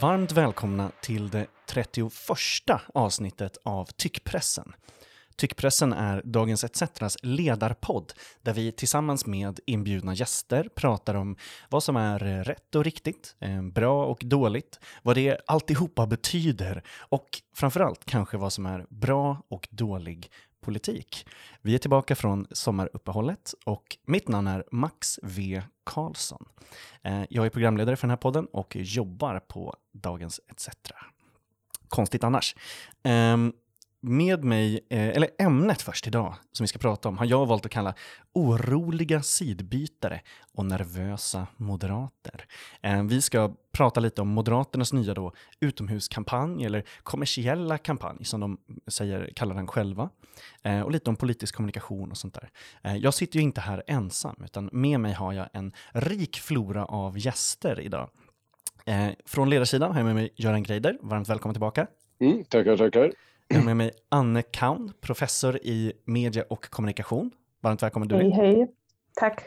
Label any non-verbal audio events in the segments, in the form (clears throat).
Varmt välkomna till det 31 avsnittet av Tyckpressen. Tyckpressen är Dagens ETCs ledarpodd där vi tillsammans med inbjudna gäster pratar om vad som är eh, rätt och riktigt, eh, bra och dåligt, vad det alltihopa betyder och framförallt kanske vad som är bra och dålig politik. Vi är tillbaka från sommaruppehållet och mitt namn är Max V Karlsson. Eh, jag är programledare för den här podden och jobbar på Dagens ETC. Konstigt annars. Ehm, med mig, eh, eller ämnet först idag, som vi ska prata om, har jag valt att kalla oroliga sidbytare och nervösa moderater. Eh, vi ska prata lite om Moderaternas nya då utomhuskampanj, eller kommersiella kampanj, som de säger, kallar den själva, eh, och lite om politisk kommunikation och sånt där. Jag sitter ju inte här ensam, utan med mig har jag en rik flora av gäster idag. Från ledarsidan har jag med mig Göran Greider, varmt välkommen tillbaka. Mm, tackar, tackar. Jag har med mig Anne Kaun, professor i media och kommunikation. Varmt välkommen du Hej, hej. Tack.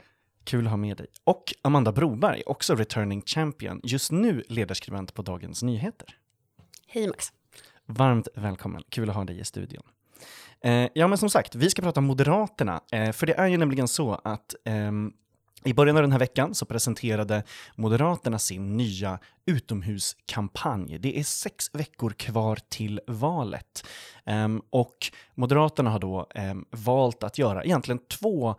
Kul att ha med dig. Och Amanda Broberg, också returning champion, just nu ledarskribent på Dagens Nyheter. Hej Max. Varmt välkommen, kul att ha dig i studion. Eh, ja, men som sagt, vi ska prata om Moderaterna, eh, för det är ju nämligen så att eh, i början av den här veckan så presenterade Moderaterna sin nya utomhuskampanj. Det är sex veckor kvar till valet. Um, och Moderaterna har då um, valt att göra egentligen två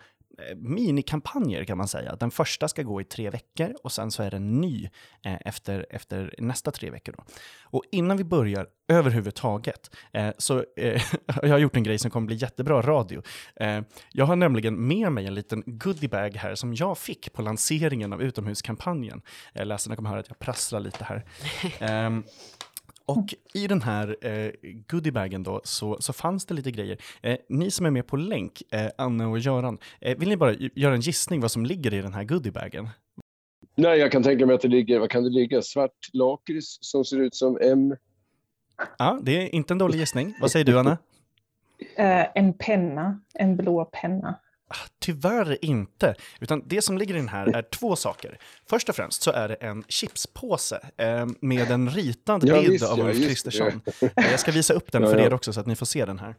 minikampanjer kan man säga. Den första ska gå i tre veckor och sen så är den ny eh, efter, efter nästa tre veckor. Då. Och innan vi börjar överhuvudtaget eh, så eh, (laughs) jag har gjort en grej som kommer bli jättebra radio. Eh, jag har nämligen med mig en liten goodiebag här som jag fick på lanseringen av utomhuskampanjen. Eh, läsarna kommer höra att jag prasslar lite här. (laughs) Och i den här eh, goodiebagen då så, så fanns det lite grejer. Eh, ni som är med på länk, eh, Anne och Göran, eh, vill ni bara göra en gissning vad som ligger i den här goodiebagen? Nej, jag kan tänka mig att det ligger, vad kan det ligga, svart lakrits som ser ut som M? Ja, det är inte en dålig gissning. Vad säger du, Anna? Uh, (laughs) en penna, en blå penna. Tyvärr inte, utan det som ligger i den här är två saker. Först och främst så är det en chipspåse eh, med en ritad ja, bild visst, av Ulf Kristersson. Eh, jag ska visa upp den för er också så att ni får se den här.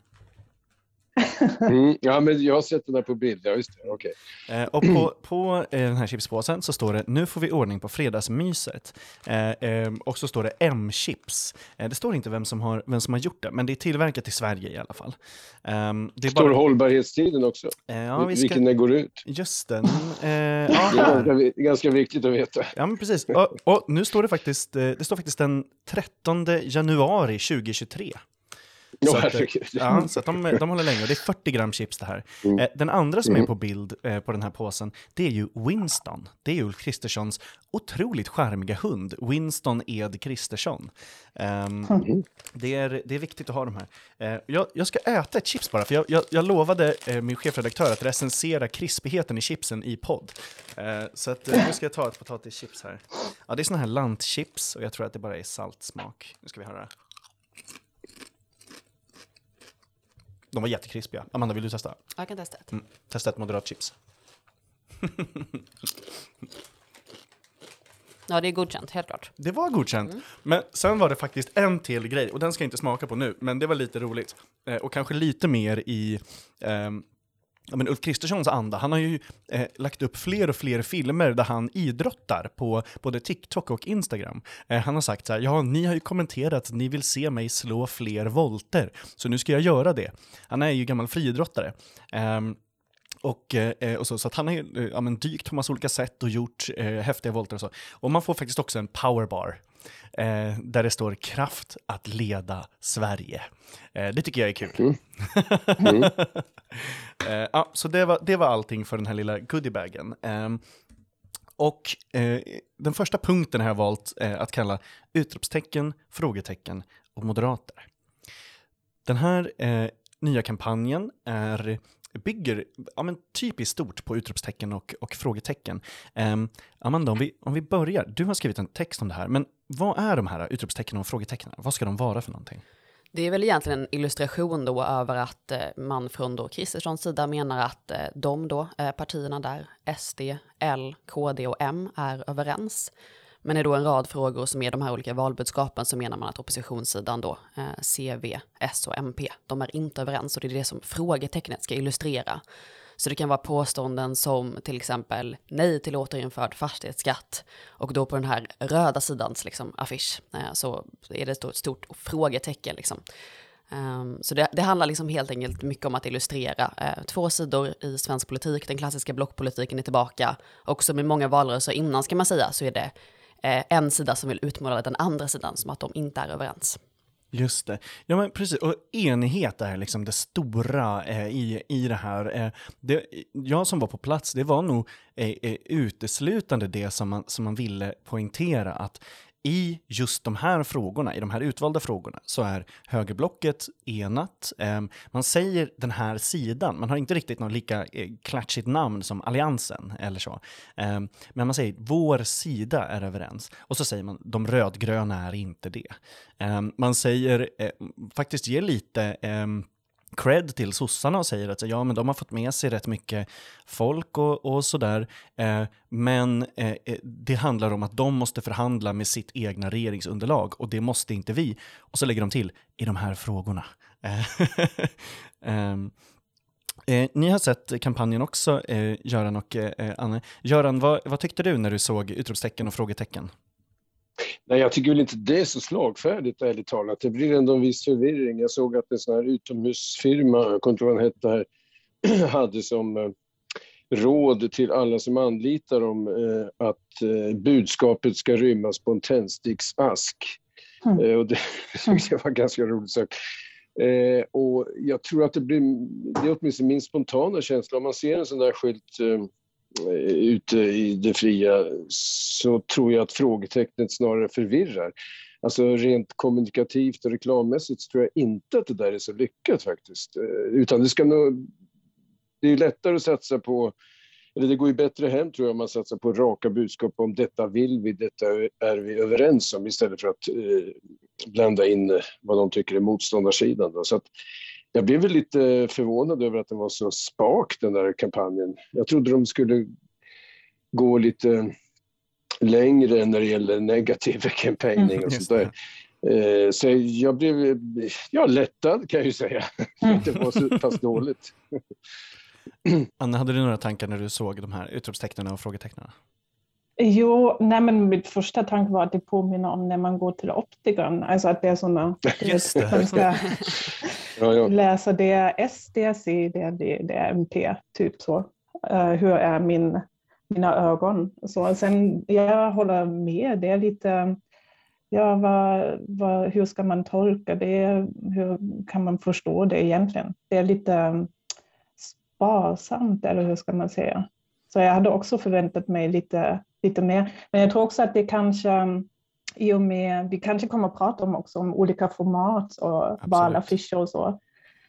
(laughs) Mm, ja, men jag har sett den där på bild. Ja, just det. Okay. Eh, och på, (clears throat) på eh, den här chipspåsen så står det “Nu får vi ordning på fredagsmyset”. Eh, eh och så står det M-chips. Eh, det står inte vem som, har, vem som har gjort det, men det är tillverkat i Sverige i alla fall. Ehm, det står bara... hållbarhetstiden också? Eh, ja, vi ska... Vilken den går ut? Just den. det är ganska, ganska, viktigt att veta. Ja, men precis. Och, och nu står det faktiskt, det står faktiskt den 13 januari 2023. Så, att, ja, så de, de håller länge och det är 40 gram chips det här. Mm. Eh, den andra som är mm. på bild eh, på den här påsen, det är ju Winston. Det är Ulf Kristerssons otroligt charmiga hund, Winston Ed Kristersson. Um, mm. det, är, det är viktigt att ha de här. Jag, jag, ska äta ett chips bara, för jag, jag, jag lovade min chefredaktör att recensera krispigheten i chipsen i podd. Så att, nu ska jag ta ett potatischips här. Ja, det är såna här lantchips och jag tror att det bara är saltsmak. Nu ska vi höra. De var jättekrispiga. Amanda, vill du testa? Jag kan testa ett. Mm. Testa ett moderat chips. (laughs) ja, det är godkänt, helt klart. Det var godkänt. Mm. Men sen var det faktiskt en till grej, och den ska jag inte smaka på nu, men det var lite roligt. Eh, och kanske lite mer i eh, Ja, men Ulf Kristerssons anda, han har ju eh, lagt upp fler och fler filmer där han idrottar på både TikTok och Instagram. Eh, han har sagt så här, ja, ni har ju kommenterat ni vill se mig slå fler volter, så nu ska jag göra det. Han är ju gammal friidrottare. Eh, och, eh, och så, så att han har eh, ja, men dykt på massa olika sätt och gjort eh, häftiga volter och så. Och man får faktiskt också en powerbar eh, där det står kraft att leda Sverige. Eh, det tycker jag är kul. Mm. Mm. (laughs) eh, ja, så det var, det var allting för den här lilla goodiebagen. Ehm, och eh, den första punkten har jag valt eh, att kalla utropstecken, frågetecken och moderater. Den här eh, nya kampanjen är bygger ja, men typiskt stort på utropstecken och, och frågetecken. Um, Amanda, om vi, om vi börjar. Du har skrivit en text om det här, men vad är de här utropstecknen och frågetecknen? Vad ska de vara för någonting? Det är väl egentligen en illustration då över att eh, man från då Kristerssons sida menar att eh, de då, eh, partierna där, SD, L, KD och M, är överens. Men i då en rad frågor som är de här olika valbudskapen så menar man att oppositionssidan då, CV, C, V, S och MP, de är inte överens och det är det som frågetecknet ska illustrera. Så det kan vara påståenden som till exempel nej till återinförd fastighetsskatt och då på den här röda sidans liksom, affisch eh, så är det ett stort frågetecken. Liksom. Um, så det, det, handlar liksom helt enkelt mycket om att illustrera uh, två sidor i svensk politik, den klassiska blockpolitiken är tillbaka och som i många valrörelser innan ska man säga så är det uh, en sida som vill utmåla den andra sidan som att de inte är överens. Just det. Ja, men precis. Och enighet är liksom det stora eh, i, i det här. Eh, det, jag som var på plats, det var nog eh, eh uteslutande det som man, som man ville poängtera. Att i just de här frågorna, i de här utvalda frågorna, så är högerblocket enat. Ehm, man säger den här sidan, man har inte riktigt något lika eh, klatschigt namn som Alliansen eller så. Ehm, men man säger vår sida är överens. Och så säger man de rödgröna är inte det. Ehm, man säger, eh, faktiskt ger lite cred till sossarna och säger att ja, men de har fått med sig rätt mycket folk och, och sådär. Eh, men eh, eh, det handlar om att de måste förhandla med sitt egna regeringsunderlag och det måste inte vi. Och så lägger de till i de här frågorna. um, (laughs) Eh, ni har sett kampanjen också, eh, Göran och eh, Anne. Göran, vad, vad, tyckte du när du såg utropstecken och frågetecken? Nej, jag tycker väl inte det är så slagfärdigt ärligt talat. Det blir ändå en viss förvirring. Jag såg att en sån här utomhusfirma, jag kommer inte ihåg vad den hette här, (clears throat) hade som eh, råd till alla som anlitar dem eh, att eh, budskapet ska rymmas på en tändsticksask. Mm. Och det (laughs) tyckte jag var ganska roligt sagt. och jag tror att det blir, det är åtminstone min spontana känsla, om man ser en sån där skylt Eh, ute i det fria så tror jag att frågetecknet snarare förvirrar. Alltså rent kommunikativt och reklammässigt så tror jag inte att det där är så lyckat faktiskt. Eh, utan det ska nog... Det är lättare att satsa på, eller det går ju bättre hem tror jag om man satsar på raka budskap om detta vill vi, detta är vi överens om istället för att eh, blanda in vad de tycker är motståndarsidan. Då. Så att, jag blev väl lite förvånad över att den var så spak den där kampanjen. Jag trodde de skulle gå lite längre när det gäller negativ (laughs) campaigning och sånt där. Eh, så jag blev ja, lättad kan jag ju säga. (laughs) Mm. det var så pass dåligt. (laughs) Anna, hade du några tankar när du såg de här utropstecknen och frågetecknen? Jo, nej men mitt första tanke var att det påminner om när man går till optikern. Alltså att det är sådana... Just det. (laughs) Man ska ja, ja. läsa det är S, det är C, det är D, det är MP, typ så. Uh, hur är min, mina ögon? Så sen, jag håller med, det är lite... Ja, vad, vad, hur ska man tolka det? Hur kan man förstå det egentligen? Det är lite sparsamt, eller hur ska man säga? Så jag hade också förväntat mig lite lite mer. Men jag tror också att det kanske i och med, vi kanske kommer att prata om också om olika format och valaffischer och så,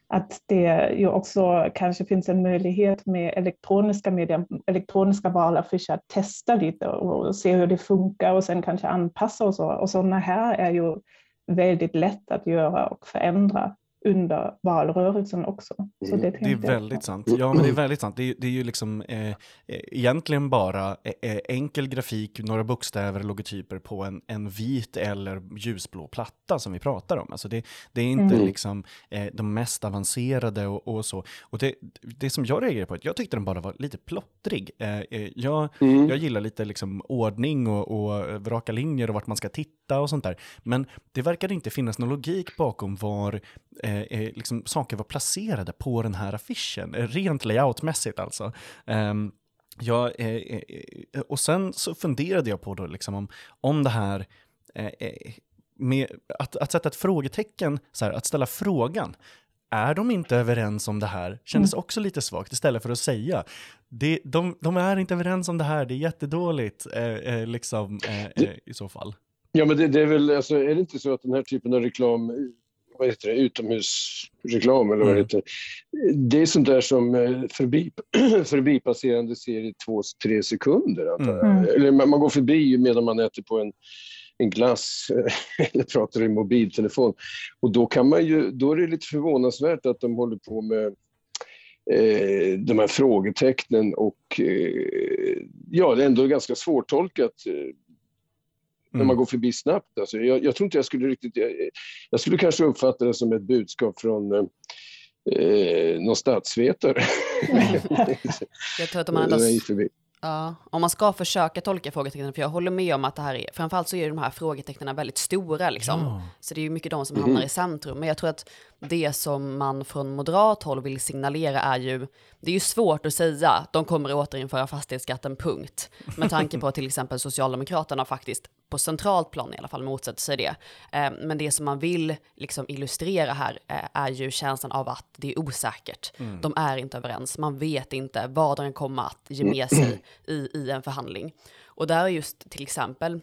att det ju också kanske finns en möjlighet med elektroniska medier, elektroniska valaffischer att testa lite och se hur det funkar och sen kanske anpassa och så. Och sådana här är ju väldigt lätt att göra och förändra under valrörelsen också. Så mm. det, det är väldigt sant. Ja, men det är väldigt sant. Det är, det är ju liksom eh, eh egentligen bara eh, eh, enkel grafik, några bokstäver, logotyper på en, en vit eller ljusblå platta som vi pratar om. Alltså det, det är inte mm. liksom eh, de mest avancerade och, och, så. Och det, det som jag reagerar på, jag tyckte den bara var lite plottrig. Eh, jag, mm. jag gillar lite liksom ordning och, och raka linjer och vart man ska titta och sånt där. Men det verkade inte finnas någon logik bakom var Eh, eh, liksom, saker var placerade på den här affischen, eh, rent layoutmässigt alltså. Um, ja, eh, eh, och sen så funderade jag på då, liksom, om, om det här med att, att sätta ett frågetecken, så här, att ställa frågan, är de inte överens om det här? Kändes mm. också lite svagt istället för att säga. Det, de, de är inte överens om det här, det är jättedåligt eh, eh, liksom, eh, i så fall. Ja, men det, det, är väl, alltså, är det inte så att den här typen av reklam vad heter det, utomhusreklam eller vad det mm. heter. Det är sånt där som eh, förbi, (clears throat) förbipasserande ser i två, tre sekunder. Mm. Eller man går förbi medan man äter på en, en glass (laughs) eller pratar i mobiltelefon. Och då, kan man ju, då är det lite förvånansvärt att de håller på med eh, de här frågetecknen och eh, ja, det är ändå ganska svårtolkat. När man går förbi snabbt. Alltså, jag, jag tror inte jag skulle riktigt... Jag, jag, skulle kanske uppfatta det som ett budskap från eh, någon statsvetare. (laughs) jag tror att de andra... Ja, om man ska försöka tolka frågetecknen, för jag håller med om att det här är, framförallt så är de här frågetecknen väldigt stora liksom. Ja. Så det är ju mycket de som hamnar i centrum. Men jag tror att det som man från moderat håll vill signalera är ju, det är ju svårt att säga, de kommer att återinföra fastighetsskatten, punkt. Med tanke på att till exempel Socialdemokraterna faktiskt på centralt plan i alla fall motsätter sig det. Eh, men det som man vill liksom illustrera här eh, är ju känslan av att det är osäkert. Mm. De är inte överens, man vet inte vad de kommer att ge med sig (clears throat) i, i en förhandling. Och där är just till exempel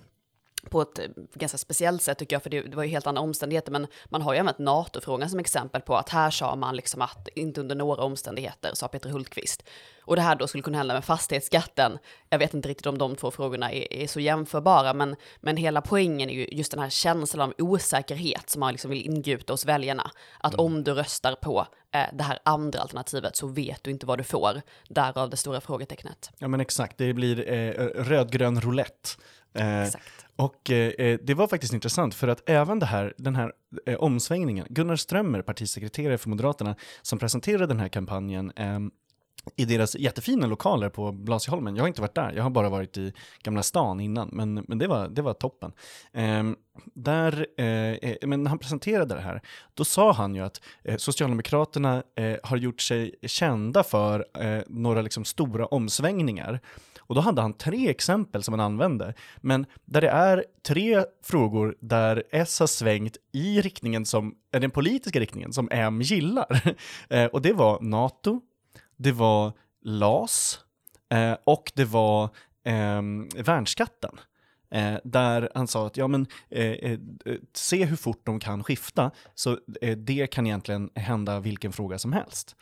på ett eh, ganska speciellt sätt tycker jag, för det, det, var ju helt andra omständigheter, men man har ju använt NATO-frågan som exempel på att här sa man liksom att inte under några omständigheter, sa Peter Hultqvist. Och det här då skulle kunna hända med fastighetsskatten. Jag vet inte riktigt om de två frågorna är, är så jämförbara, men, men hela poängen är ju just den här känslan av osäkerhet som man liksom vill ingjuta hos väljarna. Att mm. om du röstar på eh, det här andra alternativet så vet du inte vad du får. Därav det stora frågetecknet. Ja men exakt, det blir eh, rödgrön roulette. Eh, exakt. Och eh, eh, det var faktiskt intressant för att även det här, den här eh, omsvängningen, Gunnar Strömmer, partisekreterare för Moderaterna, som presenterade den här kampanjen eh, i deras jättefina lokaler på Blasieholmen. Jag har inte varit där, jag har bara varit i Gamla stan innan, men, men det, var, det var toppen. Eh, där, eh, eh, men när han presenterade det här, då sa han ju att eh, Socialdemokraterna eh, har gjort sig kända för eh, några liksom stora omsvängningar. Och då hade han tre exempel som han använde, men där det är tre frågor där S har svängt i riktningen som, den politiska riktningen som M gillar. (laughs) Eh, och det var NATO, det var LAS eh, och det var eh, värnskatten. Eh, där han sa att ja, men, eh, eh, se hur fort de kan skifta, så eh, det kan egentligen hända vilken fråga som helst.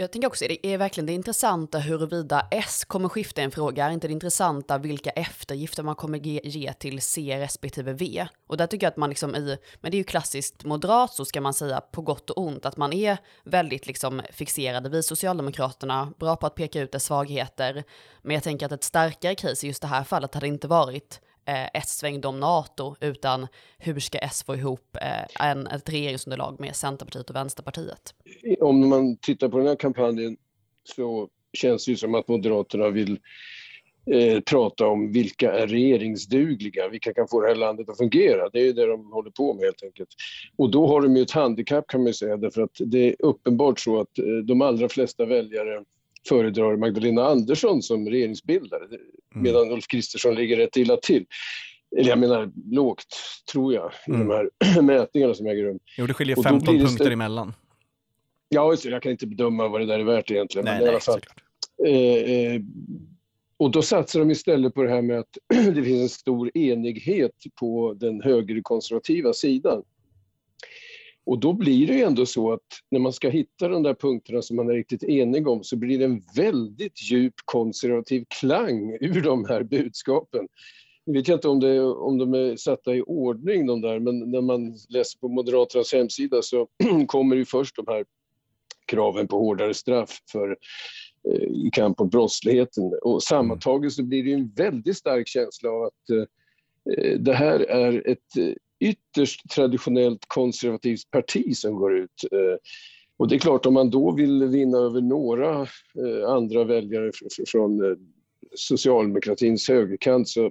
Jag tänker också, det är verkligen det intressanta huruvida S kommer skifta en fråga, är inte det intressanta vilka eftergifter man kommer ge, ge, till C respektive V? Och där tycker jag att man liksom i, men det är ju klassiskt moderat så ska man säga på gott och ont, att man är väldigt liksom fixerade vid Socialdemokraterna, bra på att peka ut dess svagheter. Men jag tänker att ett starkare case i just det här fallet hade inte varit eh, S-svängd om NATO, utan hur ska S få ihop eh, en, ett regeringsunderlag med Centerpartiet och Vänsterpartiet? Om man tittar på den här kampanjen så känns det ju som att Moderaterna vill eh, prata om vilka är regeringsdugliga, vilka kan få det här landet att fungera. Det är ju det de håller på med helt enkelt. Och då har de ju ett handikapp kan man säga, därför att det är uppenbart så att eh, de allra flesta väljare föredrar Magdalena Andersson som regeringsbildare, mm. medan Ulf Kristersson ligger rätt illa till. Eller jag menar lågt, tror jag, mm. i de här (clears throat) mätningarna som äger rum. Jo, det skiljer 15 punkter det... emellan. Ja, jag kan inte bedöma vad det där är värt egentligen. Nej, men nej, i alla fall. Eh, eh, och då satsar de istället på det här med att (clears throat) det finns en stor enighet på den högerkonservativa sidan. Och då blir det ju ändå så att när man ska hitta de där punkterna som man är riktigt enig om så blir det en väldigt djup konservativ klang ur de här budskapen. Nu vet jag inte om, det, om de är satta i ordning de där, men när man läser på Moderaternas hemsida så (clears throat) kommer ju först de här kraven på hårdare straff för eh, i kamp mot brottsligheten. Och sammantaget så blir det en väldigt stark känsla av att eh, det här är ett ytterst traditionellt konservativt parti som går ut. Eh, och det är klart, om man då vill vinna över några eh, andra väljare från eh, socialdemokratins högerkant så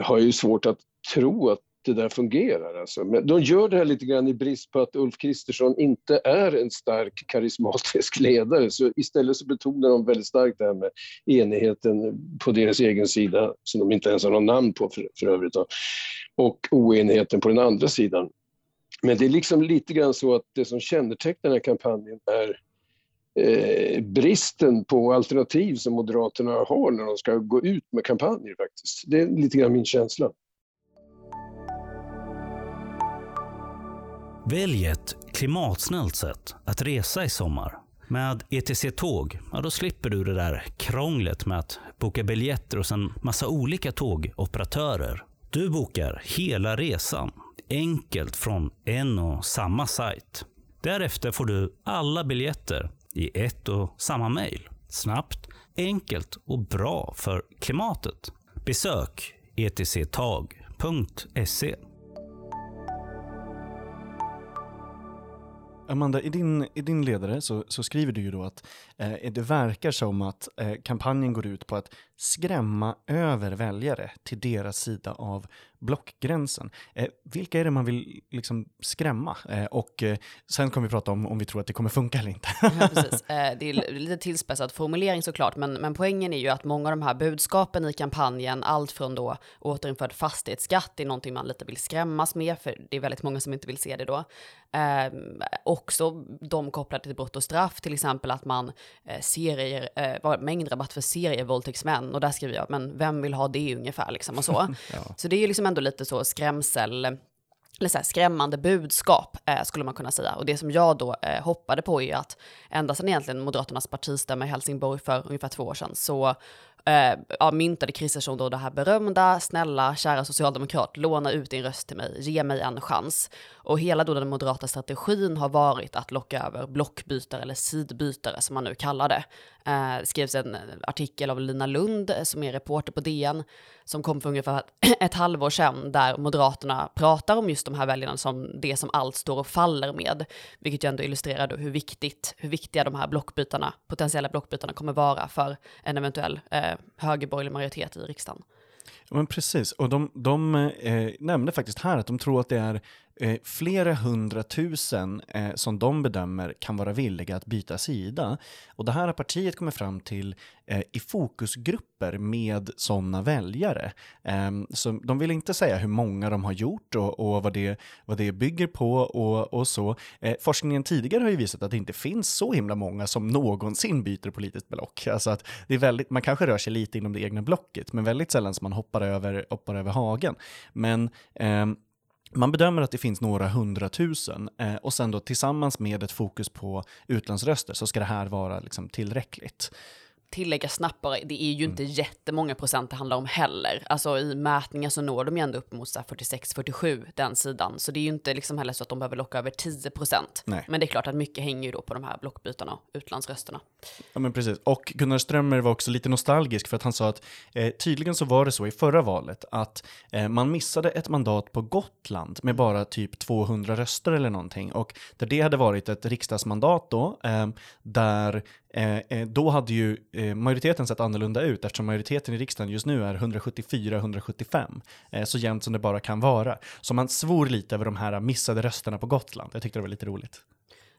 har jag ju svårt att tro att det där fungerar. Alltså. Men de gör det här lite grann i brist på att Ulf Kristersson inte är en stark karismatisk ledare. Så istället så betonar de väldigt starkt det här med enigheten på deras egen sida, som de inte ens har någon namn på för, för övrigt, då, och oenigheten på den andra sidan. Men det är liksom lite grann så att det som kännetecknar den här kampanjen är eh, bristen på alternativ som Moderaterna har när de ska gå ut med kampanjer faktiskt. Det är lite grann min känsla. Välj ett klimatsnällt sätt att resa i sommar. Med ETC Tåg, ja då slipper du det där krånglet med att boka biljetter hos en massa olika tågoperatörer. Du bokar hela resan enkelt från en och samma sajt. Därefter får du alla biljetter i ett och samma mejl. Snabbt, enkelt och bra för klimatet. Besök etctag.se. Amanda, i din, i din ledare så, så skriver du ju då att eh, det verkar som att eh, kampanjen går ut på att skrämma över väljare till deras sida av blockgränsen. Eh, vilka är det man vill liksom skrämma? Eh, och eh, sen kommer vi prata om om vi tror att det kommer funka eller inte. ja, precis. Eh, det är lite tillspetsad formulering såklart, men, men poängen är ju att många av de här budskapen i kampanjen, allt från då återinförd fastighetsskatt, är någonting man lite vill skrämmas med, för det är väldigt många som inte vill se det då. Eh, också de kopplade till brott och straff, till exempel att man eh, serier, eh, mängdrabatt för serievåldtäktsmän, och där skriver jag, men vem vill ha det ungefär liksom och så. (laughs) ja. Så det är ju liksom ändå lite så skrämsel, eller så här, skrämmande budskap eh, skulle man kunna säga. Och det som jag då eh, hoppade på är att ända sedan egentligen Moderaternas partistämma i Helsingborg för ungefär två år sedan så eh, ja, myntade Kristersson då det här berömda, snälla, kära socialdemokrat, låna ut din röst till mig, ge mig en chans. Och hela då den moderata strategin har varit att locka över blockbytare eller sidbytare som man nu kallar det. Eh, skrevs en artikel av Lina Lund eh, som är reporter på DN som kom för ungefär (clears throat) ett halvår sedan där Moderaterna pratar om just de här väljarna som det som allt står och faller med, vilket ju ändå illustrerar då hur viktigt, hur viktiga de här blockbytarna, potentiella blockbytarna kommer vara för en eventuell eh, högerborgerlig majoritet i riksdagen. Men precis, och de, de eh, nämnde faktiskt här att de tror att det är eh, flera hundratusen eh, som de bedömer kan vara villiga att byta sida. Och det här har partiet kommit fram till eh, i fokusgrupper med sådana väljare. Ehm, så de vill inte säga hur många de har gjort och, och vad, det, vad det bygger på och, och så. Eh, forskningen tidigare har ju visat att det inte finns så himla många som någonsin byter politiskt block. Alltså att det är väldigt, man kanske rör sig lite inom det egna blocket, men väldigt sällan som man hoppar över, hoppar över hagen. Men ehm, man bedömer att det finns några hundratusen eh, och sen då tillsammans med ett fokus på utlandsröster så ska det här vara liksom tillräckligt tillägga snabbt bara, det är ju inte mm. jättemånga procent det handlar om heller. Alltså i mätningar så når de ju ändå upp mot 46-47 den sidan. Så det är ju inte liksom heller så att de behöver locka över 10 procent. Men det är klart att mycket hänger ju då på de här blockbytarna och utlandsrösterna. Ja men precis. Och Gunnar Strömmer var också lite nostalgisk för att han sa att eh, tydligen så var det så i förra valet att eh, man missade ett mandat på Gotland med bara typ 200 röster eller någonting. Och där det hade varit ett riksdagsmandat då, eh, där Eh, eh, då hade ju eh, majoriteten sett annorlunda ut eftersom majoriteten i riksdagen just nu är 174-175. Eh, så jämnt som det bara kan vara. Så man svor lite över de här missade rösterna på Gotland. Jag tyckte det var lite roligt.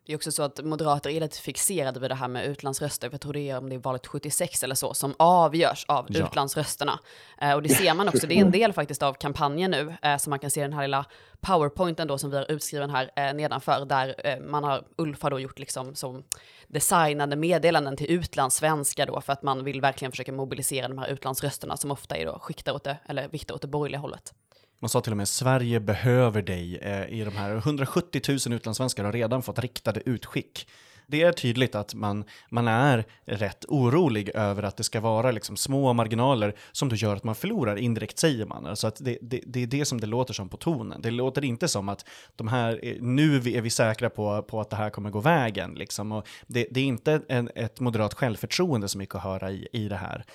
Det är också så att moderater är lite fixerade vid det här med utlandsröster. För jag tror det är om det är valet 76 eller så som avgörs av ja. utlandsrösterna. Eh, och det ser man också. Det är en del faktiskt av kampanjen nu eh, som man kan se den här lilla powerpointen då som vi har utskriven här eh, nedanför där eh, man har Ulf har då gjort liksom som designade meddelanden till utlandssvenskar då för att man vill verkligen försöka mobilisera de här utlandsrösterna som ofta är då skiktar åt det eller viktar åt det borgerliga hållet. Man sa till och med Sverige behöver dig eh, i de här 170 000 utlandssvenskar har redan fått riktade utskick. Det är tydligt att man, man är rätt orolig över att det ska vara liksom små marginaler som då gör att man förlorar, indirekt säger man. Alltså att det, det, det är det som det låter som på tonen. Det låter inte som att de här, eh, nu är vi säkra på, på att det här kommer gå vägen. Liksom. Och det, det är inte en, ett moderat självförtroende så mycket att höra i, i det här.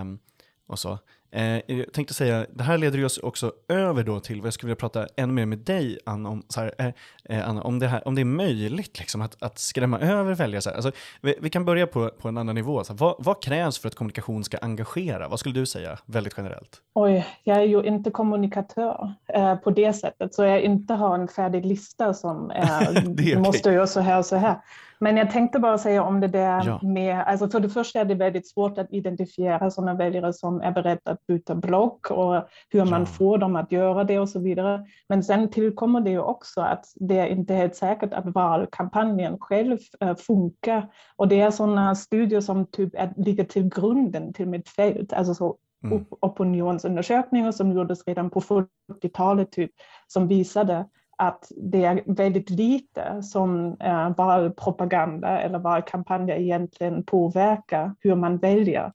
Um, och så. Eh, jag tänkte säga, det här leder oss också över då till vad jag skulle vilja prata ännu mer med dig, Anna, om, så här, eh, eh, Anna, om, det, här, om det är möjligt liksom, att, att skrämma över väljare. Så. Alltså, vi, vi, kan börja på, på en annan nivå. Så här, vad, vad, krävs för att kommunikation ska engagera? Vad skulle du säga, väldigt generellt? Oj, jag är ju inte kommunikatör eh, på det sättet, så jag inte har en färdig lista som eh, (laughs) okay. måste göra så här och så här. Men jag tänkte bara säga om det där ja. med, alltså för det första är det väldigt svårt att identifiera sådana väljare som är beredda att byta block och hur man ja. får dem att göra det och så vidare. Men sen tillkommer det ju också att det är inte helt säkert att valkampanjen själv äh, funkar. Och det är sådana studier som typ är, ligger till grunden till mitt fält, alltså så mm. opinionsundersökningar som gjordes redan på 40-talet typ, som visade att det är väldigt lite som eh, valpropaganda eller valkampanjer egentligen påverkar hur man väljer.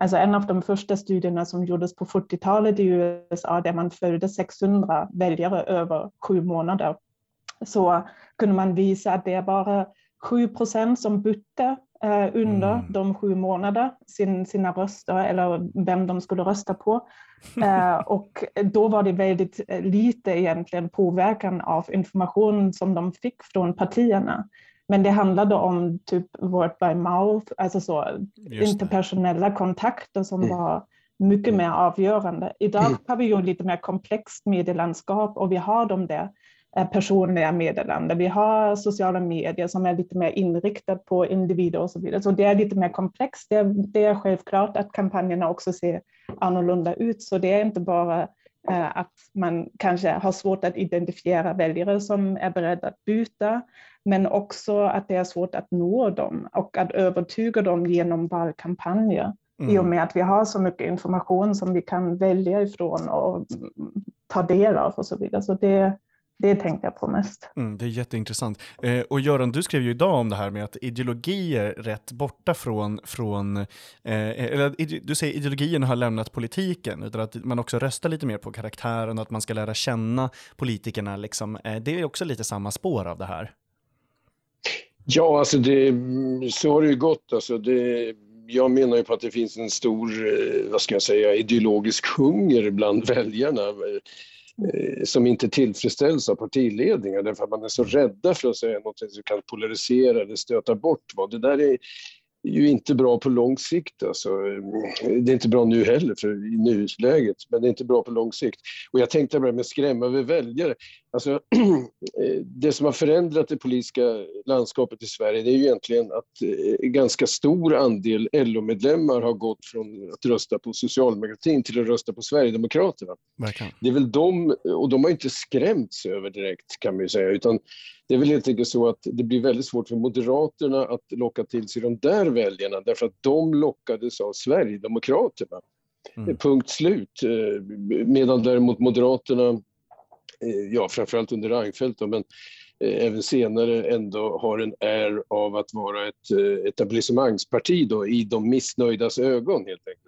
Alltså en av de första studierna som gjordes på 40-talet i USA där man följde 600 väljare över sju månader så kunde man visa att det är bara 7 procent som bytte under mm. de sju månaderna, sin, sina röster eller vem de skulle rösta på. (laughs) Eh, och då var det väldigt lite egentligen påverkan av information som de fick från partierna. Men det handlade om typ word by mouth, alltså så interpersonella kontakter som mm. var mycket mer avgörande. Idag mm. har vi ju lite mer komplext medielandskap och vi har de där eh, personliga meddelanden. Vi har sociala medier som är lite mer inriktat på individer och så vidare. Så det är lite mer komplext. Det är, det är självklart att kampanjerna också ser annorlunda ut. Så det är inte bara eh, att man kanske har svårt att identifiera väljare som är beredda att byta, men också att det är svårt att nå dem och att övertyga dem genom valkampanjer. Mm. I och mm. med att vi har så mycket information som vi kan välja ifrån och ta del av och så vidare. Så det, det tänkte jag på mest. Mm, det är jätteintressant. Eh, och Göran, du skrev ju idag om det här med att ideologier rätt borta från, från eh, eller du säger ideologierna har lämnat politiken, utan att man också röstar lite mer på karaktären och att man ska lära känna politikerna. Liksom. Eh, det är också lite samma spår av det här. Ja, alltså det, så har det ju gått. Alltså det, jag menar ju på att det finns en stor, eh, vad ska jag säga, ideologisk hunger bland väljarna eh, Eh, som inte tillfredsställs av partiledningar därför att man är så rädda för att säga något som kan polarisera eller stöta bort vad. Det där är ju inte bra på lång sikt. Alltså. Det är inte bra nu heller för i nuläget, men det är inte bra på lång sikt. Och jag tänkte bara med skrämma över väljare. Alltså, (clears throat) det som har förändrat det politiska landskapet i Sverige det är ju egentligen att en ganska stor andel LO-medlemmar har gått från att rösta på socialdemokratin till att rösta på Sverigedemokraterna. Verkligen. Det är väl de, och de har inte skrämts över direkt kan man ju säga, utan det är väl helt enkelt så att det blir väldigt svårt för Moderaterna att locka till sig de där väljarna därför att de lockades av Sverigedemokraterna. Mm. Punkt slut. Eh, medan däremot Moderaterna, eh, ja framförallt under Reinfeldt men eh, även senare ändå har en är av att vara ett etablissemangsparti då, i de missnöjdas ögon helt enkelt.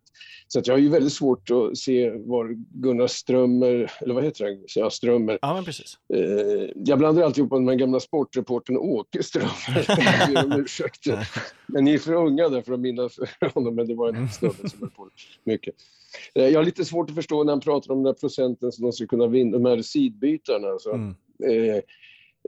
Så att jag har ju väldigt svårt att se var Gunnar Strömmer, eller vad heter han? Ja, Strömmer. Ja, men precis. Eh, jag blandar alltid ihop med den gamla sportreportern Åke Strömmer. (laughs) Men ni är för unga där för att minnas honom, men det var en mm. snubbe som höll på mycket. Eh, jag har lite svårt att förstå när han pratar om den här procenten som de ska kunna vinna, de här sidbytarna. Alltså. Mm. Eh,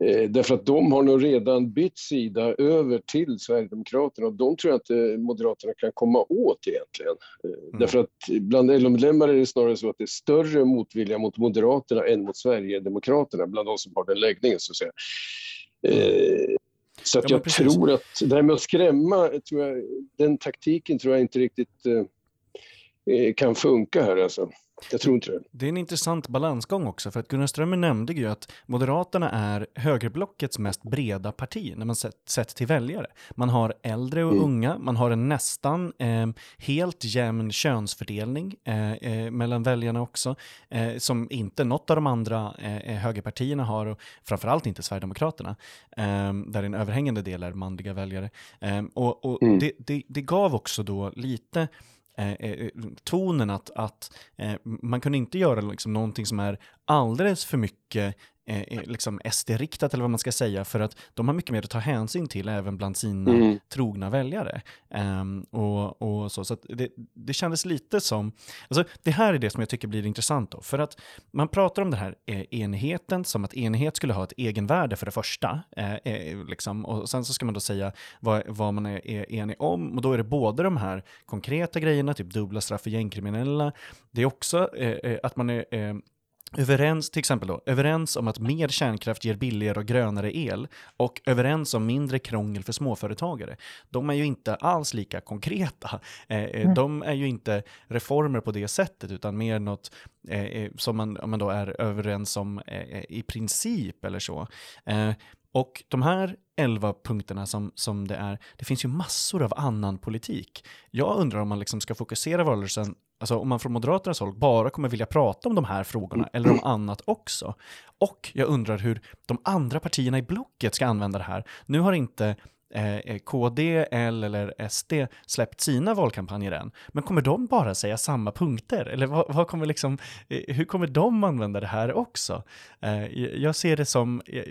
Eh, därför att de har nog redan bytt sida över till Sverigedemokraterna och de tror jag inte Moderaterna kan komma åt egentligen. Eh, mm. Därför att bland LO-medlemmar är det snarare så att det är större motvilja mot Moderaterna än mot Sverigedemokraterna, bland de som har den läggningen så att säga. Eh, så att ja, jag precis. tror att det här med att skrämma, tror jag, den taktiken tror jag inte riktigt eh, kan funka här alltså. Jag tror inte det. Det är en intressant balansgång också, för att Gunnar Strömmer nämnde ju att Moderaterna är högerblockets mest breda parti när man sett, sett till väljare. Man har äldre och mm. unga, man har en nästan eh, helt jämn könsfördelning eh, eh, mellan väljarna också, eh, som inte något av de andra eh, högerpartierna har, och framförallt inte Sverigedemokraterna, eh, där en överhängande del är manliga väljare. och, och mm. det, det, det gav också då lite Eh, eh, tonen att, att eh, man kunde inte göra liksom någonting som är alldeles för mycket Eh, eh, liksom SD-riktat eller vad man ska säga, för att de har mycket mer att ta hänsyn till även bland sina mm. trogna väljare. Um, och, och, så så det, det kändes lite som, alltså det här är det som jag tycker blir intressant då, för att man pratar om den här eh, enigheten som att enighet skulle ha ett egenvärde för det första, eh, eh, liksom, och sen så ska man då säga vad, vad man är, är enig om, och då är det både de här konkreta grejerna, typ dubbla straff för gängkriminella, det är också eh, att man är överens, till exempel då, överens om att mer kärnkraft ger billigare och grönare el och överens om mindre krångel för småföretagare. De är ju inte alls lika konkreta. Eh, eh mm. De är ju inte reformer på det sättet utan mer något eh, eh som man, man då är överens om eh, i princip eller så. Eh, och de här elva punkterna som, som det är, det finns ju massor av annan politik. Jag undrar om man liksom ska fokusera valrörelsen Alltså om man från Moderaternas håll bara kommer vilja prata om de här frågorna eller om annat också. Och jag undrar hur de andra partierna i blocket ska använda det här. Nu har inte eh, KD, L eller SD släppt sina valkampanjer än. Men kommer de bara säga samma punkter? Eller vad, vad kommer liksom, eh, hur kommer de använda det här också? Eh, jag ser det som eh, eh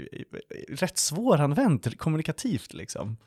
rätt svåranvänt kommunikativt liksom.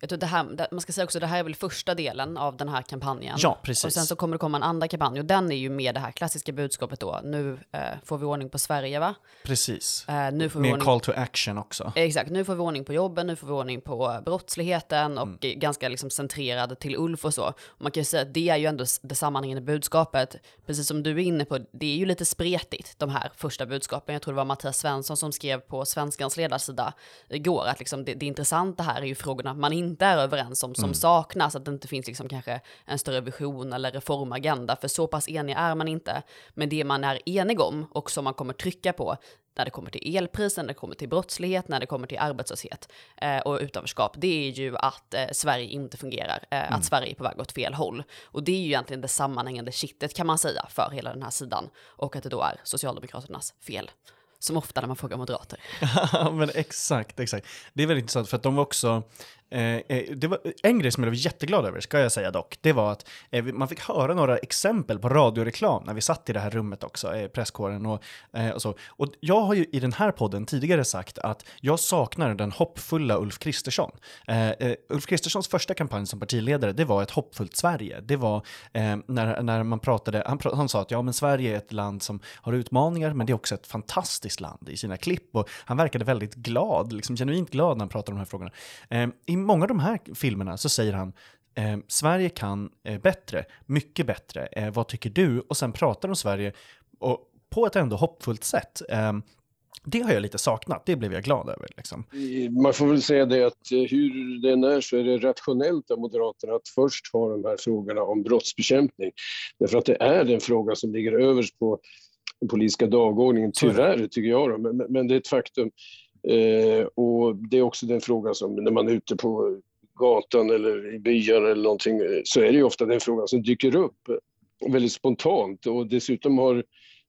Jag tror det här, man ska säga också, det här är väl första delen av den här kampanjen. Ja, precis. Och sen så kommer det komma en andra kampanj och den är ju med det här klassiska budskapet då. Nu eh, får vi ordning på Sverige va? Precis. Eh, nu får vi med ordning... call to action också. Exakt, nu får vi ordning på jobben, nu får vi ordning på brottsligheten och mm. ganska liksom centrerad till Ulf och så. Och man kan ju säga att det är ju ändå det sammanhängande budskapet. Precis som du är inne på, det är ju lite spretigt de här första budskapen. Jag tror det var Mattias Svensson som skrev på Svenskans ledarsida igår att liksom det, det intressanta här är ju frågorna man inte är överens om som mm. saknas, att det inte finns liksom kanske en större vision eller reformagenda, för så pass eniga är man inte. Men det man är enig om och som man kommer trycka på, när det kommer till elpriser, när det kommer till brottslighet, när det kommer till arbetslöshet eh, och utanförskap, det är ju att eh, Sverige inte fungerar, eh, mm. att Sverige är på väg åt fel håll. Och det är ju egentligen det sammanhängande kittet kan man säga för hela den här sidan och att det då är Socialdemokraternas fel. Som ofta när man frågar moderater. (laughs) Men exakt, exakt. Det är väldigt intressant för att de var också, Eh, eh, det var en grej som jag var jätteglad över, ska jag säga dock, det var att eh, man fick höra några exempel på radioreklam när vi satt i det här rummet också, eh, presskåren och, eh, och så. Och jag har ju i den här podden tidigare sagt att jag saknar den hoppfulla Ulf Kristersson. Eh, eh Ulf Kristerssons första kampanj som partiledare, det var ett hoppfullt Sverige. Det var när, när man pratade, han, han sa att ja men Sverige är ett land som har utmaningar, men det är också ett fantastiskt land i sina klipp och han verkade väldigt glad, liksom genuint glad när han pratade om de här frågorna. I många av de här filmerna så säger han eh, Sverige kan eh, bättre, mycket bättre. Eh, vad tycker du? Och sen pratar om Sverige och på ett ändå hoppfullt sätt. Eh, det har jag lite saknat, det blev jag glad över. Liksom. Man får väl säga det att eh, hur den är så är det rationellt av Moderaterna att först ha de här frågorna om brottsbekämpning. Därför att det är den fråga som ligger överst på den politiska dagordningen, tyvärr tycker jag. Då. Men, men det är ett faktum. Eh, och det är också den frågan som när man är ute på gatan eller i byar eller någonting eh, så är det ju ofta den frågan som dyker upp väldigt spontant. Och dessutom har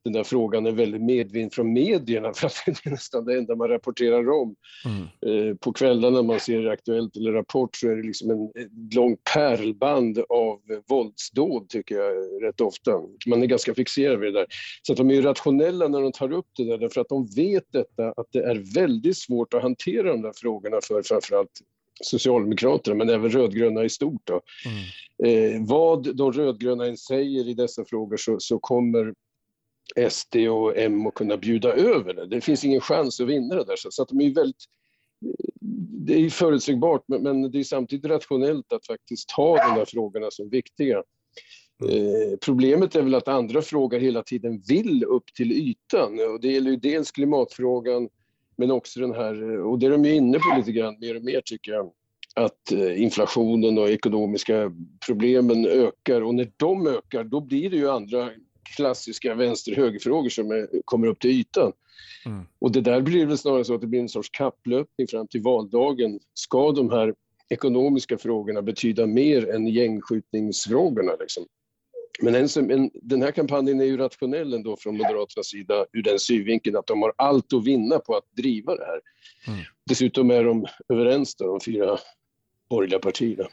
den där frågan är väldigt medvind från medierna (laughs) för att det är nästan det enda man rapporterar om. Mm. Eh, på kvällarna när man ser Aktuellt eller Rapport så är det liksom en, ett långt pärlband av våldsdåd tycker jag rätt ofta. Man är ganska fixerad vid det där. Så att de är rationella när de tar upp det där därför att de vet detta att det är väldigt svårt att hantera de där frågorna för framförallt Socialdemokraterna, men även rödgröna i stort. Då. Mm. Eh, vad de rödgröna än säger i dessa frågor så, så kommer SD och M att kunna bjuda över det. Det finns ingen chans att vinna det där. Så att de är väldigt, det är förutsägbart men det är samtidigt rationellt att faktiskt ta de där frågorna som viktiga. Eh, problemet är väl att andra frågor hela tiden vill upp till ytan och det gäller ju dels klimatfrågan men också den här, och det är de ju inne på lite grann mer och mer tycker jag, att eh, inflationen och ekonomiska problemen ökar och när de ökar då blir det ju andra klassiska vänster-högerfrågor som är, kommer upp till ytan. Mm. Och det där blir väl snarare så att det blir en sorts kapplöpning fram till valdagen. Ska de här ekonomiska frågorna betyda mer än gängskjutningsfrågorna? Liksom? Men, en, en, den här kampanjen är ju rationell ändå från Moderaternas sida ur den synvinkeln att de har allt att vinna på att driva det här. Mm. Dessutom är de överens då, de fyra borgerliga partierna.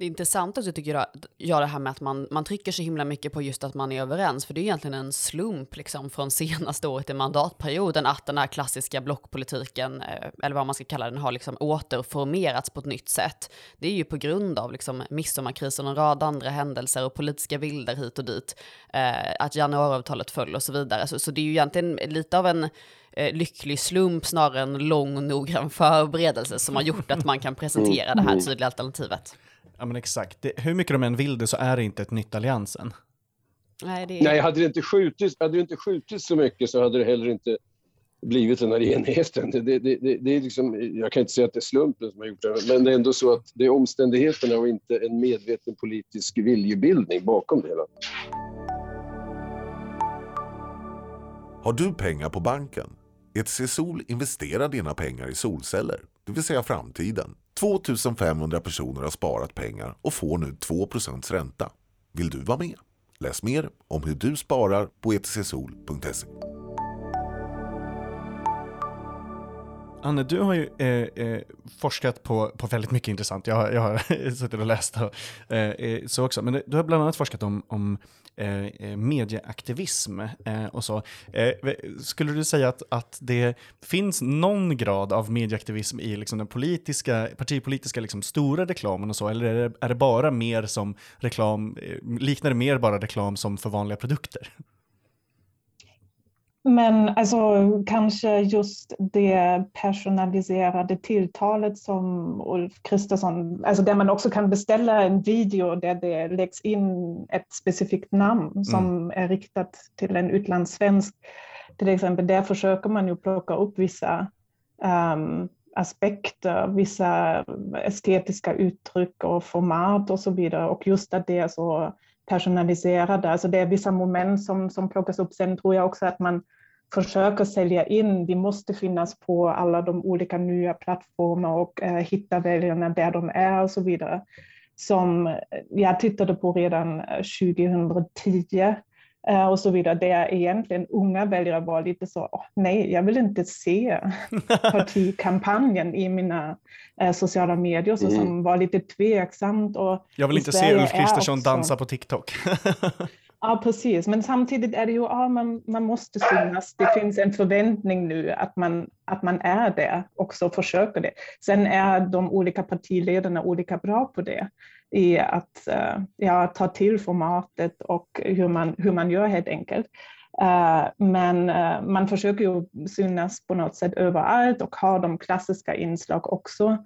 Det är intressant också tycker jag, jag det här med att man, man trycker så himla mycket på just att man är överens, för det är egentligen en slump liksom från (laughs) senaste året i mandatperioden att den här klassiska blockpolitiken, eh, eller vad man ska kalla den, har liksom återformerats på ett nytt sätt. Det är ju på grund av liksom midsommarkrisen och en rad andra händelser och politiska bilder hit och dit, eh, att januariavtalet föll och så vidare. Så, så det är ju egentligen lite av en eh, lycklig slump snarare än lång noggrann förberedelse som har gjort att man kan presentera det här tydliga alternativet. Ja men exakt. Det, hur mycket de än vill det så är det inte ett nytt alliansen. Nej, det är... Nej hade, det inte skjutits, hade det inte skjutits så mycket så hade det heller inte blivit den här enheten. Det, det, det, det, är liksom, jag kan inte säga att det är slumpen som har gjort det, men det är ändå så att det är omständigheterna och inte en medveten politisk viljebildning bakom det hela. Har du pengar på banken? ETC Sol investerar dina pengar i solceller, det vill säga framtiden. 2500 personer har sparat pengar och får nu 2% ränta. Vill du vara med? Läs mer om hur du sparar på etcsol.se. Anne, du har ju eh, eh, forskat på, på väldigt mycket intressant. Jag, jag har (laughs) suttit och läst och, eh, eh, så också. Men du har bland annat forskat om, om Eh, eh, medieaktivism eh, och så. Eh, skulle du säga att, att det finns någon grad av medieaktivism i liksom den politiska, partipolitiska liksom stora reklamen och så, eller är det, är det bara mer som reklam, liknar det mer bara reklam som för vanliga produkter? Men alltså, kanske just det personaliserade tilltalet som Ulf Kristersson, alltså där man också kan beställa en video där det läggs in ett specifikt namn som mm. är riktat till en utlandssvensk. Till exempel, där försöker man ju plocka upp vissa um, aspekter, vissa estetiska uttryck och format och så vidare. Och just att det är så personaliserade. Alltså det är vissa moment som, som plockas upp. Sen tror jag också att man försöker sälja in, vi måste finnas på alla de olika nya plattformar och eh, hitta väljarna där de är och så vidare. Som eh, jag tittade på redan eh, 2010 och så vidare, där egentligen unga väljare var lite så, oh, nej, jag vill inte se (laughs) partikampanjen i mina eh, sociala medier, så, mm. som var lite tveksamt. Och jag vill inte se Ulf Kristersson dansa på TikTok. (laughs) Ja, precis. Men samtidigt är det ju, ja, man, man måste synas. Det finns en förväntning nu att man, att man är det också försöker det. Sen är de olika partiledarna olika bra på det i att eh, ja, ta till formatet och hur man, hur man gör helt enkelt. Eh, men eh, man försöker ju synas på något sätt överallt och ha de klassiska inslag också.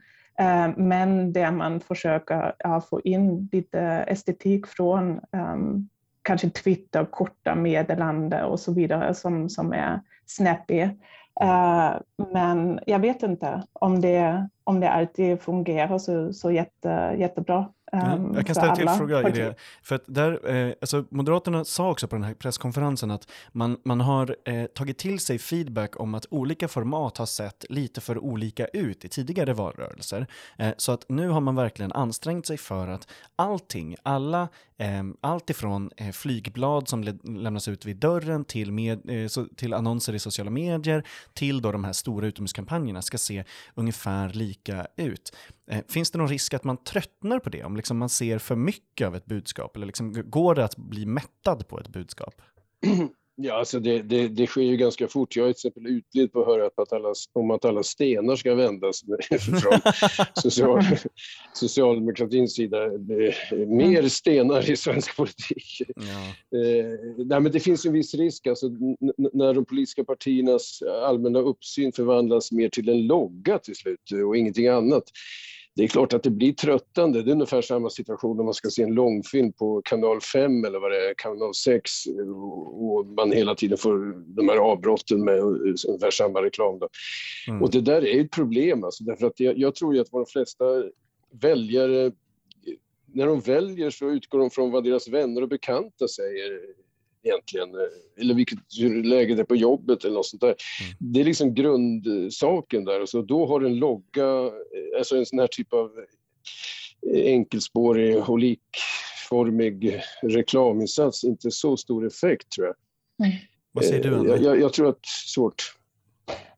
Men där man försöker ja, få in lite estetik från um, kanske Twitter, korta meddelanden och så vidare som, som är snappy. Uh, men jag vet inte om det, om det alltid fungerar så, så jätte, jättebra. Um, jag kan ställa till fråga i det. För att där, eh, alltså Moderaterna sa också på den här presskonferensen att man, man har eh, tagit till sig feedback om att olika format har sett lite för olika ut i tidigare valrörelser. Eh, så att nu har man verkligen ansträngt sig för att allting, alla, eh, allt ifrån eh, flygblad som lämnas ut vid dörren till, med, eh, så, till annonser i sociala medier till då de här stora utomhuskampanjerna ska se ungefär lika ut. Eh, finns det någon risk att man tröttnar på det? Om liksom man ser för mycket av ett budskap? Eller liksom, går det att bli mättad på ett budskap? (clears throat) Ja, alltså det, det, det, sker ju ganska fort. Jag är till exempel utled på att höra att alla, om att alla stenar ska vändas (laughs) från (laughs) social, socialdemokratins sida. Mer stenar i svensk politik. Ja. Eh, nej, men det finns en viss risk. Alltså, när de politiska partiernas allmänna uppsyn förvandlas mer till en logga till slut och ingenting annat det är klart att det blir tröttande. Det är ungefär samma situation om man ska se en långfilm på kanal 5 eller vad det är, kanal 6 och man hela tiden får de här avbrotten med ungefär samma reklam. Mm. Och det där är ett problem alltså, därför att jag, jag tror ju att de flesta väljare när de väljer så utgår de från vad deras vänner och bekanta säger egentligen, eh, eller vilket läge det är på jobbet eller något sånt där. Mm. Det är liksom grundsaken där och så då har en logga, eh, alltså en sån här typ av eh, enkelspårig och likformig reklaminsats inte så stor effekt tror jag. Mm. Vad säger du Anna? Jag, jag, tror att svårt.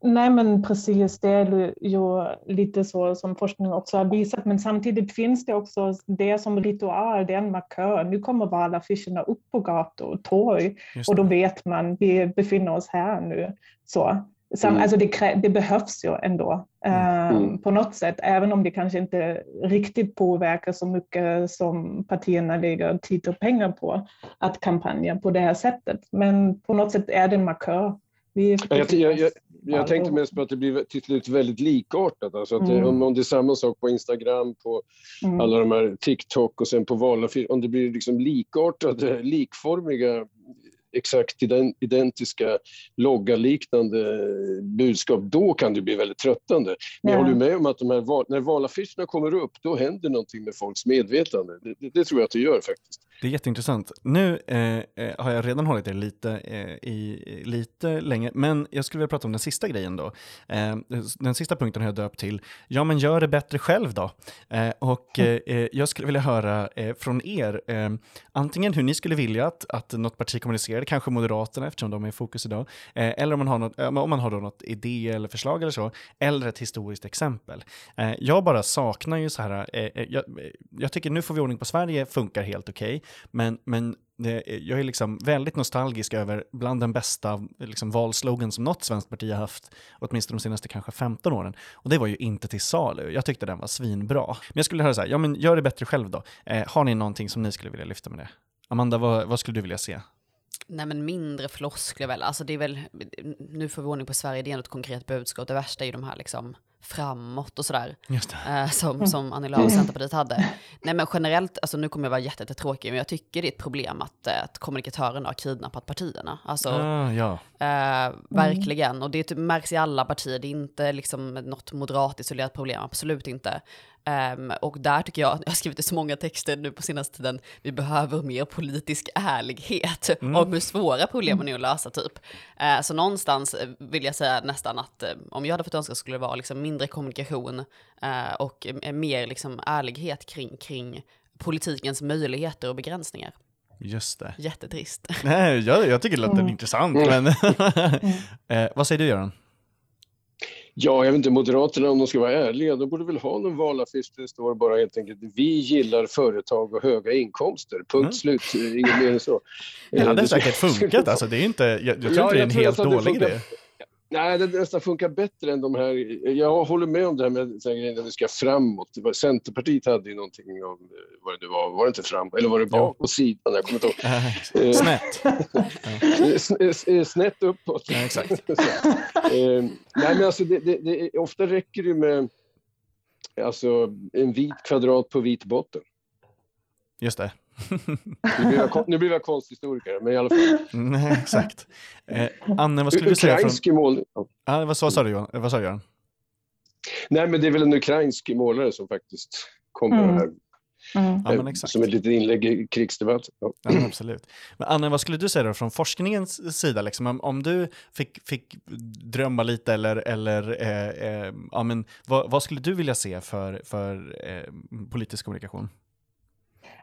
Nej, men precis. Det är ju lite så som forskning också har visat. Men samtidigt finns det också det som ritual, det är en markör. Nu kommer valaffischerna upp på gator och torg och då vet man, vi befinner oss här nu. Så. mm. Alltså det, det, behövs ju ändå mm. um, på något sätt, även om det kanske inte riktigt påverkar så mycket som partierna lägger tid och pengar på att kampanja på det här sättet. Men på något sätt är det en markör. Vi jag, jag, jag, jag tänkte mest på att det blir till slut väldigt likartat. Alltså att det, mm. om det är samma sak på Instagram, på mm. alla de här TikTok och sen på valaffischer, om det blir liksom likartade, likformiga, exakt identiska loggaliknande budskap, då kan det bli väldigt tröttande. Men jag håller med om att de här, när valaffischerna kommer upp, då händer någonting med folks medvetande. Det, det, det tror jag att det gör faktiskt. Det är jätteintressant. Nu eh, eh, har jag redan hållit er lite, eh, i, lite länge, men jag skulle vilja prata om den sista grejen då. Eh, den sista punkten har jag döpt till, ja men gör det bättre själv då. Eh, och mm. eh, jag skulle vilja höra från er, antingen hur ni skulle vilja att, att något parti kommunicerade, kanske Moderaterna eftersom de är i fokus idag, eh, eller om man har något, eh, om man har då något idé eller förslag eller så, eller ett historiskt exempel. Eh, jag bara saknar ju så här, jag, jag tycker nu får vi ordning på Sverige, funkar helt okej. Okay. Men, men jag är liksom väldigt nostalgisk över bland den bästa liksom, valslogan som något svenskt parti har haft, åtminstone de senaste kanske 15 åren. Och det var ju inte till salu. Jag tyckte den var svinbra. Men jag skulle höra så här, ja men gör det bättre själv då. Eh, har ni någonting som ni skulle vilja lyfta med det? Amanda, vad, vad skulle du vilja se? Nej men mindre floskler väl, alltså det är väl, nu får vi ordning på Sverige, det är ett konkret budskap. Det värsta är ju de här liksom framåt och sådär. Eh, som, mm. som Annie Lööf och Centerpartiet hade. Nej men generellt, alltså nu kommer jag vara jättetråkig, men jag tycker det är ett problem att, eh, att kommunikatörerna har kidnappat partierna. Alltså, ah, ja. eh, verkligen, och det typ märks i alla partier, det är inte liksom något moderat isolerat problem, absolut inte. Um, och där tycker jag, jag har skrivit så många texter nu på senaste tiden, vi behöver mer politisk ärlighet mm. om hur svåra problemen är att lösa typ. Uh, så någonstans vill jag säga nästan att uh, om jag hade fått önska skulle det vara liksom mindre kommunikation uh, och mer liksom ärlighet kring, kring politikens möjligheter och begränsningar. Just det. Jättetrist. Nej, jag, jag tycker det låter mm. intressant, men mm. (laughs) vad säger du Göran? Ja, jag vet inte, Moderaterna om de ska vara ärliga, de borde väl ha någon valaffisch där det står bara helt enkelt vi gillar företag och höga inkomster. Punkt mm. slut, inget mer än så. Det hade det säkert funkat, alltså det är inte, jag, jag tror ja, inte det är en helt dålig idé. Nej, det nästan funkar bättre än de här. Jag håller med om det här med grejen att vi ska framåt. Centerpartiet hade ju någonting om eh, vad det nu var. Var det inte fram eller var det bak på sidan? Jag kommer inte ihåg. Snett. (laughs) Snett uppåt. Ja, exakt. (laughs) Eh, nej, men alltså det, det, det, ofta räcker det med alltså, en vit kvadrat på vit botten. Just det nu, blir jag, nu blir jag konsthistoriker, men i alla fall. (laughs) Nej, exakt. Eh, Anne, vad skulle du säga? Ukrainsk mål... Ah, vad, sa du, Johan? vad sa du, Göran? Nej, men det är väl en ukrainsk målare som faktiskt kommer mm. här. Mm. Ja, som ett litet inlägg i krigsdebatten. Ja. Ja, absolut. Men Anne, vad skulle du säga då från forskningens sida? Liksom, om, om du fick, fick drömma lite eller, eller eh, eh, ja, men, vad, vad, skulle du vilja se för, för eh, politisk kommunikation?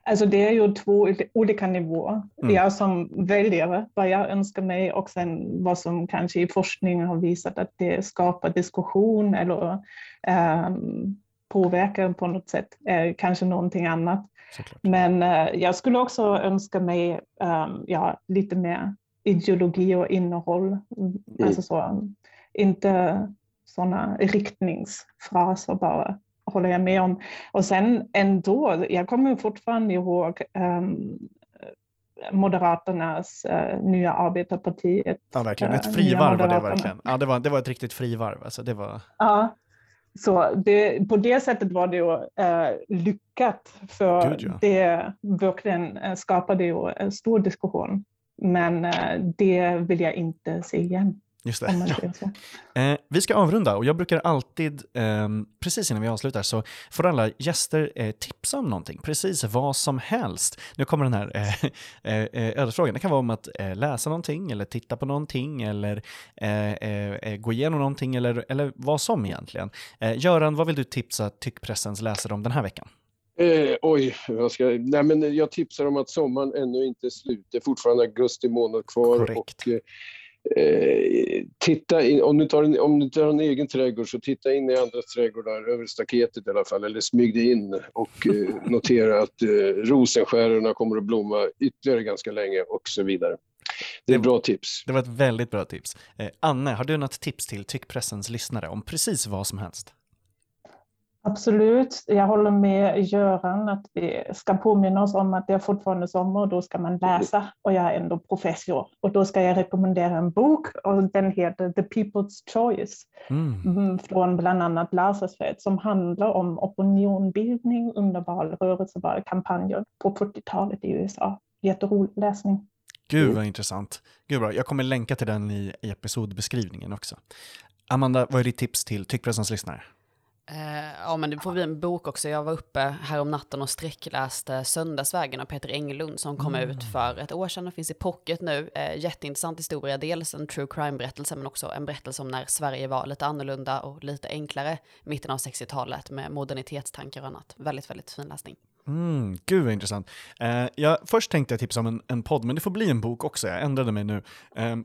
Alltså det är ju två olika nivåer. Mm. Jag som väljare, vad jag önskar mig och sen vad som kanske i forskningen har visat att det skapar diskussion eller um, påverkar på något sätt, är kanske någonting annat. Såklart. Men uh, jag skulle också önska mig um, ja, lite mer ideologi och innehåll. Mm. Alltså så, inte sådana riktningsfraser bara håller jag med om. Och sen ändå, jag kommer fortfarande ihåg um, Moderaternas uh, nya arbetarpartiet. Ja, verkligen. Ett frivarv var det verkligen. Ja, det var, det var ett riktigt frivarv. Alltså, det var... Ja, så det, på det sättet var det ju uh, lyckat, för Gud, ja. det verkligen skapade ju en stor diskussion. Men det vill jag inte se igen. Just det. Ja. Eh, vi ska avrunda och jag brukar alltid, eh, precis innan vi avslutar, så får alla gäster eh, tipsa om någonting, precis vad som helst. Nu kommer den här eh, (laughs) eh, eh ödesfrågan. Det kan vara om att eh, läsa någonting eller titta på någonting eller gå igenom någonting eller, eller vad som egentligen. Göran, vad vill du tipsa tyckpressens läsare om den här veckan? Eh, oj, jag, ska, nej men jag tipsar om att sommaren ännu inte är slut. Det är fortfarande augusti månad kvar. Korrekt. Och, Eh, titta in, om, du tar en, om du tar en egen trädgård så titta in i andras trädgårdar, över staketet i alla fall, eller smyg dig in och eh, (laughs) notera att eh, rosenskärorna kommer att blomma ytterligare ganska länge och så vidare. Det är bra tips. Det var ett väldigt bra tips. Eh, Anne, har du något tips till Tyckpressens lyssnare om precis vad som helst? Absolut, jag håller med Göran att vi ska påminna oss om att det är fortfarande sommar och då ska man läsa och jag är ändå professor och då ska jag rekommendera en bok och den heter The People's Choice mm. mm från bland annat Lasarsfred som handlar om opinionbildning under valrörelsevalkampanjer på 40-talet i USA. Jätterolig läsning. Gud vad intressant. Gud bra. Jag kommer länka till den i, i episodbeskrivningen också. Amanda, vad är ditt tips till Tyckpressens lyssnare? Eh, ja, men det får bli en bok också. Jag var uppe här om natten och sträckläste Söndagsvägen av Peter Englund som kom mm. ut för ett år sedan och finns i pocket nu. Eh, jätteintressant historia, dels en true crime-berättelse men också en berättelse om när Sverige var lite annorlunda och lite enklare mitten av 60-talet med modernitetstankar och annat. Väldigt, väldigt fin läsning. Mm, gud vad intressant. Eh, jag, först tänkte jag tipsa om en, en podd, men det får bli en bok också. Jag ändrade mig nu. Eh,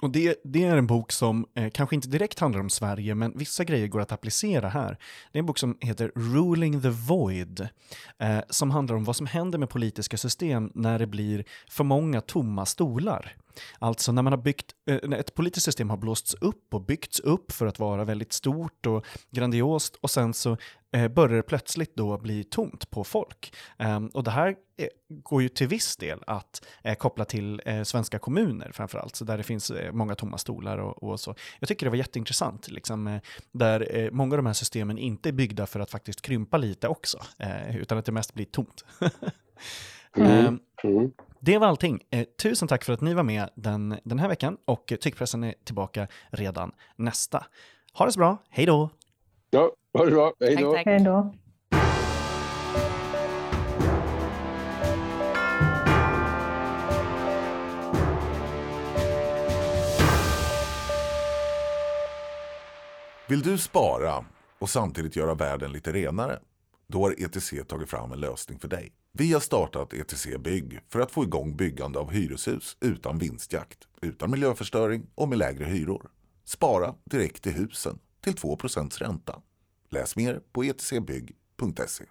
och det, det, är en bok som eh, kanske inte direkt handlar om Sverige, men vissa grejer går att applicera här. Det är en bok som heter Ruling the Void, eh, som handlar om vad som händer med politiska system när det blir för många tomma stolar. Alltså när man har byggt, eh, när ett politiskt system har blåsts upp och byggts upp för att vara väldigt stort och grandiost och sen så börjar det plötsligt då bli tomt på folk. Ehm, och det här eh, går ju till viss del att koppla till svenska kommuner framförallt, så där det finns många tomma stolar och, och, så. Jag tycker det var jätteintressant, liksom, där många av de här systemen inte är byggda för att faktiskt krympa lite också, utan att det mest blir tomt. (laughs) mm. Ehm, mm. Det var allting. Eh, tusen tack för att ni var med den, den här veckan och Tyckpressen är tillbaka redan nästa. Ha det så bra, hej då! Ja, ha det bra, hej då! Hej då! Vill du spara och samtidigt göra världen lite renare? Då har ETC tagit fram en lösning för dig. Vi har startat ETC Bygg för att få igång byggande av hyreshus utan vinstjakt, utan miljöförstöring och med lägre hyror. Spara direkt i husen till 2% ränta. Läs mer på etcbygg.se.